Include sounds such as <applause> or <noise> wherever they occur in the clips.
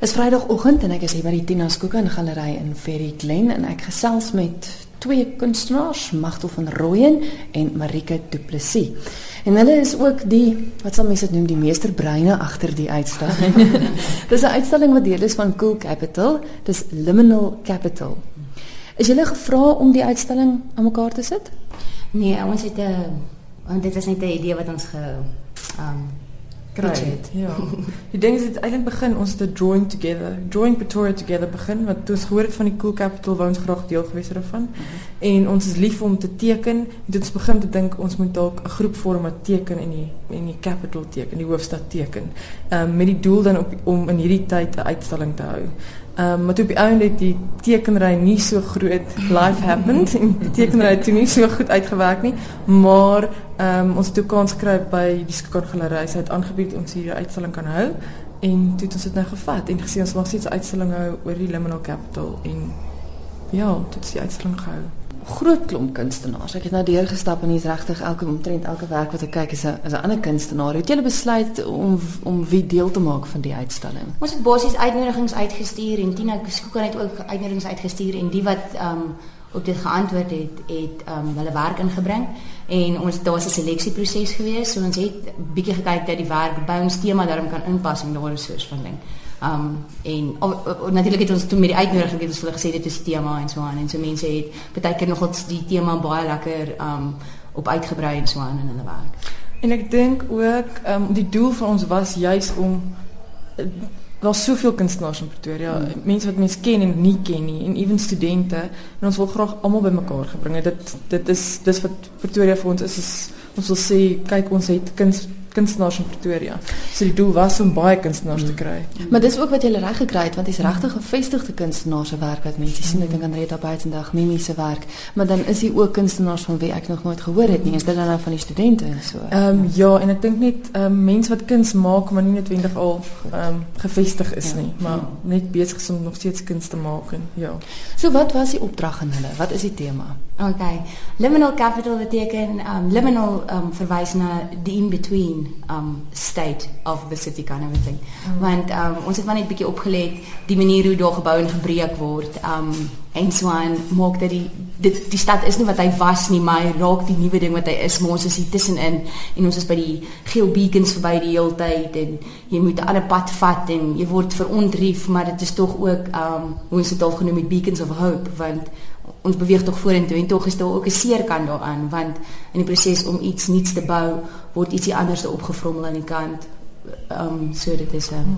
Is Vrydagoggend en ek is hier by die Tina Skookan Galery in Ferry Glen en ek gesels met twee kunstenaars, Magtel van Rooyen en Marike Du Plessis. En hulle is ook die wat sal mense dit noem die meesterbreine agter die uitstalling. <laughs> <laughs> Dis 'n uitstalling wat deel is van Cool Capital, dis Liminal Capital. Is julle gevra om die uitstalling aan mekaar te sit? Nee, ons het 'n want dit is net 'n idee wat ons ge um kry. Ja. <laughs> Die ding is dit eintlik begin ons te drawing together, drawing Pretoria together begin want toe ons gehoor het van die Cool Capital wou ons graag deel gewees daarvan. Mm -hmm. En ons is lief om te teken. En dit ons begin te dink ons moet dalk 'n groep vorm wat teken in die in die capital teken, die hoofstad teken. Ehm um, met die doel dan op om in hierdie tyd 'n uitstalling te hou. Um, maar toe op die einde het die tekenry nie so groot life happened en die tekenry het toe nie so goed uitgewerk nie, maar um, ons het toe kans gekry by die Skokon Galery se het aangebied ons hier 'n uitstalling kan hou en toe het ons dit nou gevat en gesien ons mag steeds uitstalling hou oor die Liminal Capital en ja, dit is die uitstalling gehou groot klomp kunstenaars. Ek het nou deurgestap en hier's regtig elke omtrent elke werk wat ek kyk is 'n is 'n ander kunstenaar. Het julle besluit om om wie deel te maak van die uitstalling? Ons het basies uitnodigings uitgestuur en Tina Skookan het ook uitnodigings uitgestuur en die wat ehm um, op dit geantwoord het, het ehm um, hulle werk ingebring en ons daar was 'n seleksieproses geweest. So ons het bietjie gekyk dat die werk by ons tema daarom kan inpas en daar is soos van ding. Um en natuurlik het ons toe met die uitnodiging het ons hulle gesê dit is tema en so aan en so mense het baie keer nog wat die tema baie lekker um op uitgebrei en so aan in hulle werk. En ek dink ook um die doel van ons was juis om uh, daar's soveel kunstenaars in Pretoria, hmm. mense wat mense ken en nie ken nie en ewen studente en ons wil graag almal bymekaar gebring. Dit dit is dis wat Pretoria vir ons is, is ons wil sê kyk ons het kunst kunstenaars in Pretoria. So die doel was om baie kunstenaars te kry. Mm. Maar dis ook wat jy reg gekry het want dis regtig gevestigde kunstenaars se werk wat mense sien. Ek dink aan Rita Buitendag, Mimi se werk, maar dan is hier ook kunstenaars van wie ek nog nooit gehoor het nie. Is dit dan nou van die studente en so? Ehm um, ja, en ek dink net ehm um, mense wat kuns maak maar nie noodwendig al ehm um, gevestig is ja. nie, maar ja. net besig is om nog steeds kuns te maak en ja. So wat was die opdrag aan hulle? Wat is die tema? Okay. Liminal capital beteken um liminal um verwys na the in between um state of the city kind of thing. Mm. Want um ons het maar net bietjie opgelet die manier hoe daar gebou en gebreek word. Um en so aan maak dat die dit die stad is nie wat hy was nie, maar hy raak die nuwe ding wat hy is. Maar ons is hier tussenin en ons is by die geel beacons verby die hele tyd en jy moet 'n ander pad vat en jy word verontrief, maar dit is tog ook um hoe ons dit al genoem het beacons of hope want ons beweeg tog vorentoe en tog is daar ook 'n seer kant daaraan want in die proses om iets nuuts te bou word ietsie anders opgevrommel aan die kant. Ehm um, so dit is 'n um,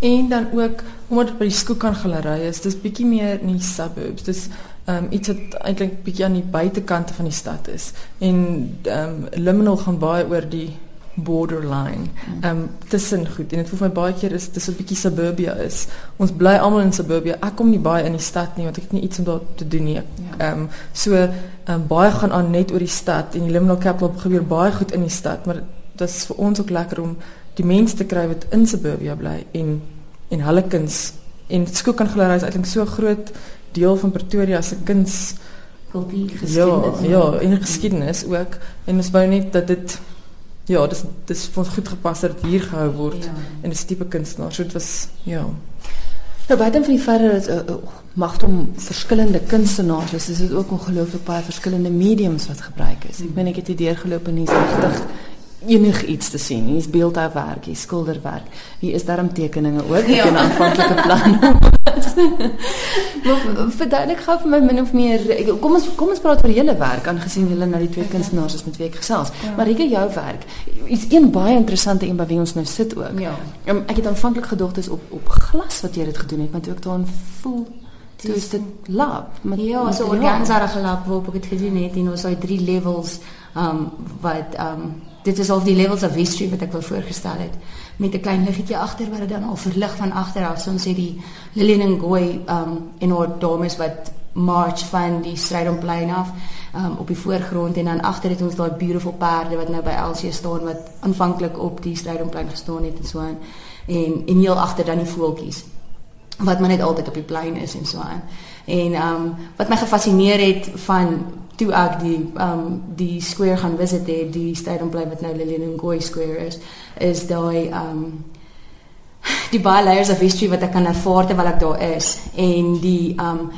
en dan ook omdat dit by die Skookan galery is, dis bietjie meer in die suburbs. Dis ehm um, iets wat eintlik bietjie aan die buitekante van die stad is. En ehm um, Liminal gaan baie oor die borderline. Um, tussen goed en dit voel vir my baie keer is dis 'n bietjie suburbia is. Ons bly almal in suburbia. Ek kom nie baie in die stad nie want ek het nie iets om daar te doen nie. Ja. Ehm ja. um, so um, baie gaan aan net oor die stad en die Liminal Capital gebeur baie goed in die stad, maar dit is vir ons ook lekker om die mense te kry wat in suburbia bly en en hulle kuns en Skookan Galery is eintlik so groot deel van Pretoria se kuns kultuur geskiedenis. Ja, ja, en geskiedenis ook en ons wou net dat dit ja, dis dis vir ons goed gepas dat hier gehou word ja. en dis tipe kunstenaar. So dit was ja. Nou baie van die verder is uh, uh, mag om verskillende kunstenaars is, is dit ook ongelooflik baie verskillende mediums wat gebruik is. Ek meen ek het hier deurgeloop en hier's regtig enig iets te sien. Hier's beeldhouwerk, hier skilderwerk. Hier is darm tekeninge ook ja. in aanvanklike plan. <laughs> <laughs> maar verduidelik gou vir my min of meer. Kom ons kom ons praat oor julle werk aangesien julle nou die twee kunstenaars is met wie ek gesels. Ja. Marika jou werk. Iets een baie interessante een by wie ons nou sit ook. Ja. Um, ek het aanvanklik gedog dis op op glas wat jy dit gedoen het, maar toe ek daarin voel Dit is dit lab. Maar ja, so organza gelap waarop ek dit gedoen het en ons het drie levels um wat um dit is al die levels of history wat ek wil voorgestel het. Met 'n klein liggetjie agter wat dit dan al verlig van agter af soms sê die Lillian Ngoy um en oor dames wat march van die Strydonplein af um op die voorgrond en dan agter het ons daai beautiful perde wat nou by Elsie staan wat aanvanklik op die Strydonplein gestaan het en so aan. En en heel agter dan die voeltjies wat maar net altyd op die plein is en so aan. En um wat my gefassineer het van toe ek die um die square gaan visit het die stadium bly wat nou Ngoy Square is is daai um die baie layers of history wat ek kan ervaar terwyl ek daar is. En die um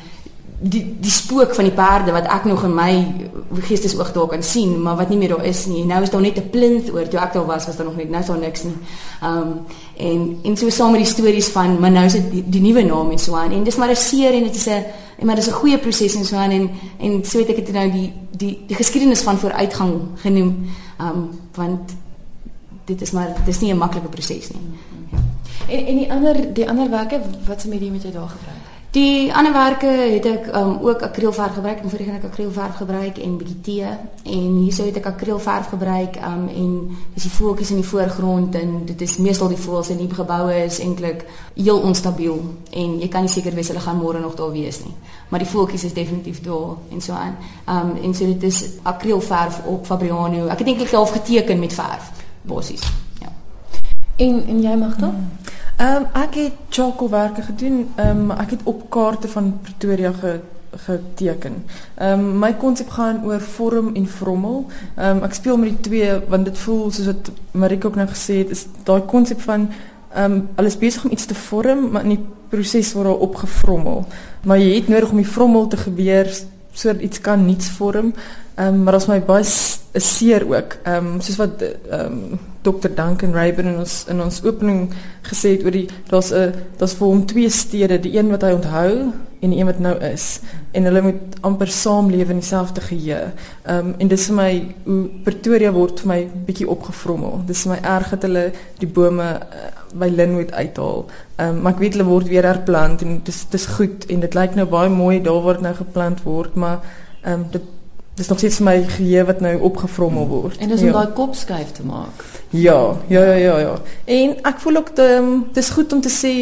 die die spook van die perde wat ek nog in my geestesoog daar kan sien, maar wat nie meer daar is nie. Nou is daar net 'n plint oor. Toe ek daar was, was daar nog net nou is daar niks nie. Um en en so saam met die stories van maar nou is dit die, die nuwe naam en so aan. En dis maar 'n seer en dit is 'n en maar dis 'n goeie proses en so aan en en so het ek dit nou die die die geskiedenis van vooruitgang genoem. Um want dit is maar dis nie 'n maklike proses nie. Ja. En en die ander die ander werke wat se medium het jy daar gebruik? Die anderwerke het ek um, ook akrielverf gebruik en voorheen ek akrielverf gebruik en bietjie tee en hierso het ek akrielverf gebruik um, en dis die voeltjies in die voorgrond en dit is meestal die voëls in die geboue is eintlik heel onstabiel en jy kan nie seker wees hulle gaan môre nog daar wees nie. Maar die voeltjies is definitief daar en so aan. Um en so dit is akrielverf op Fabriano. Ek het eintlik half geteken met verf bossies. Ja. En en jy mag dan? Hmm. Ehm um, ek het chakelwerke gedoen. Ehm um, ek het op kaarte van Pretoria ge geteken. Ehm um, my konsep gaan oor vorm en vrommel. Ehm um, ek speel met die twee want dit voel soos wat Marika ook nou gesê het, is daai konsep van ehm um, alles besig om iets te vorm, maar in die proses word daar opgevrommel. Maar jy het nodig om die vrommel te gebeur sodat iets kan niets vorm. Ehm um, maar as my baie seer ook. Ehm um, soos wat ehm um, Dr Duncan Rayburn in ons in ons opening gesê het oor die daar's 'n daar's vir hom twee stede, die een wat hy onthou en die een wat nou is en hulle moet amper saamlewe in dieselfde geheue. Ehm um, en dis vir my hoe Pretoria word vir my bietjie opgevrommel. Dis vir my erg dat hulle die bome uh, by Linwood uithaal. Ehm um, maar ek weet hulle word weer herplant en dis dis goed en dit lyk nou baie mooi daar dit nou geplant word, maar ehm um, dit dis nog steeds vir my geheue wat nou opgevrommel word. En dis om ja. daai kop skuif te maak. Ja, ja, ja, ja, ja. En ek voel ook dit um, is goed om te sê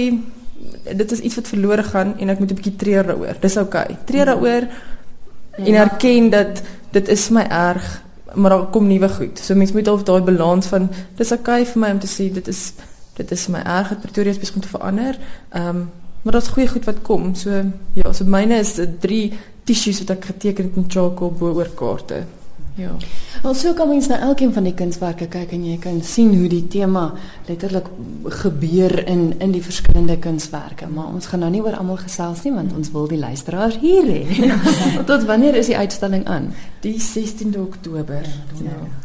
dit is iets wat verlore gaan en ek moet 'n bietjie treur daaroor. Dis oukei. Okay. Treur daaroor ja, en erken dat dit is my erg, maar daar kom nuwe goed. So mens moet al daai balans van dis oukei okay vir my om te sê dit is dit is my erg dat Pretoria besig om te verander. Ehm um, maar daar's goeie goed wat kom. So ja, so myne is drie tissues wat ek geteken het met charcoal bo oor kaarte. Ja. Wel so kan mens na elkeen van die kunswerke kyk en jy kan sien hoe die tema letterlik gebeur in in die verskillende kunswerke, maar ons gaan nou nie oor almal gesels nie want ons wil die luisteraars hier hê. <laughs> Tot wanneer is die uitstalling aan? Die 16de Oktober. Ja. ja.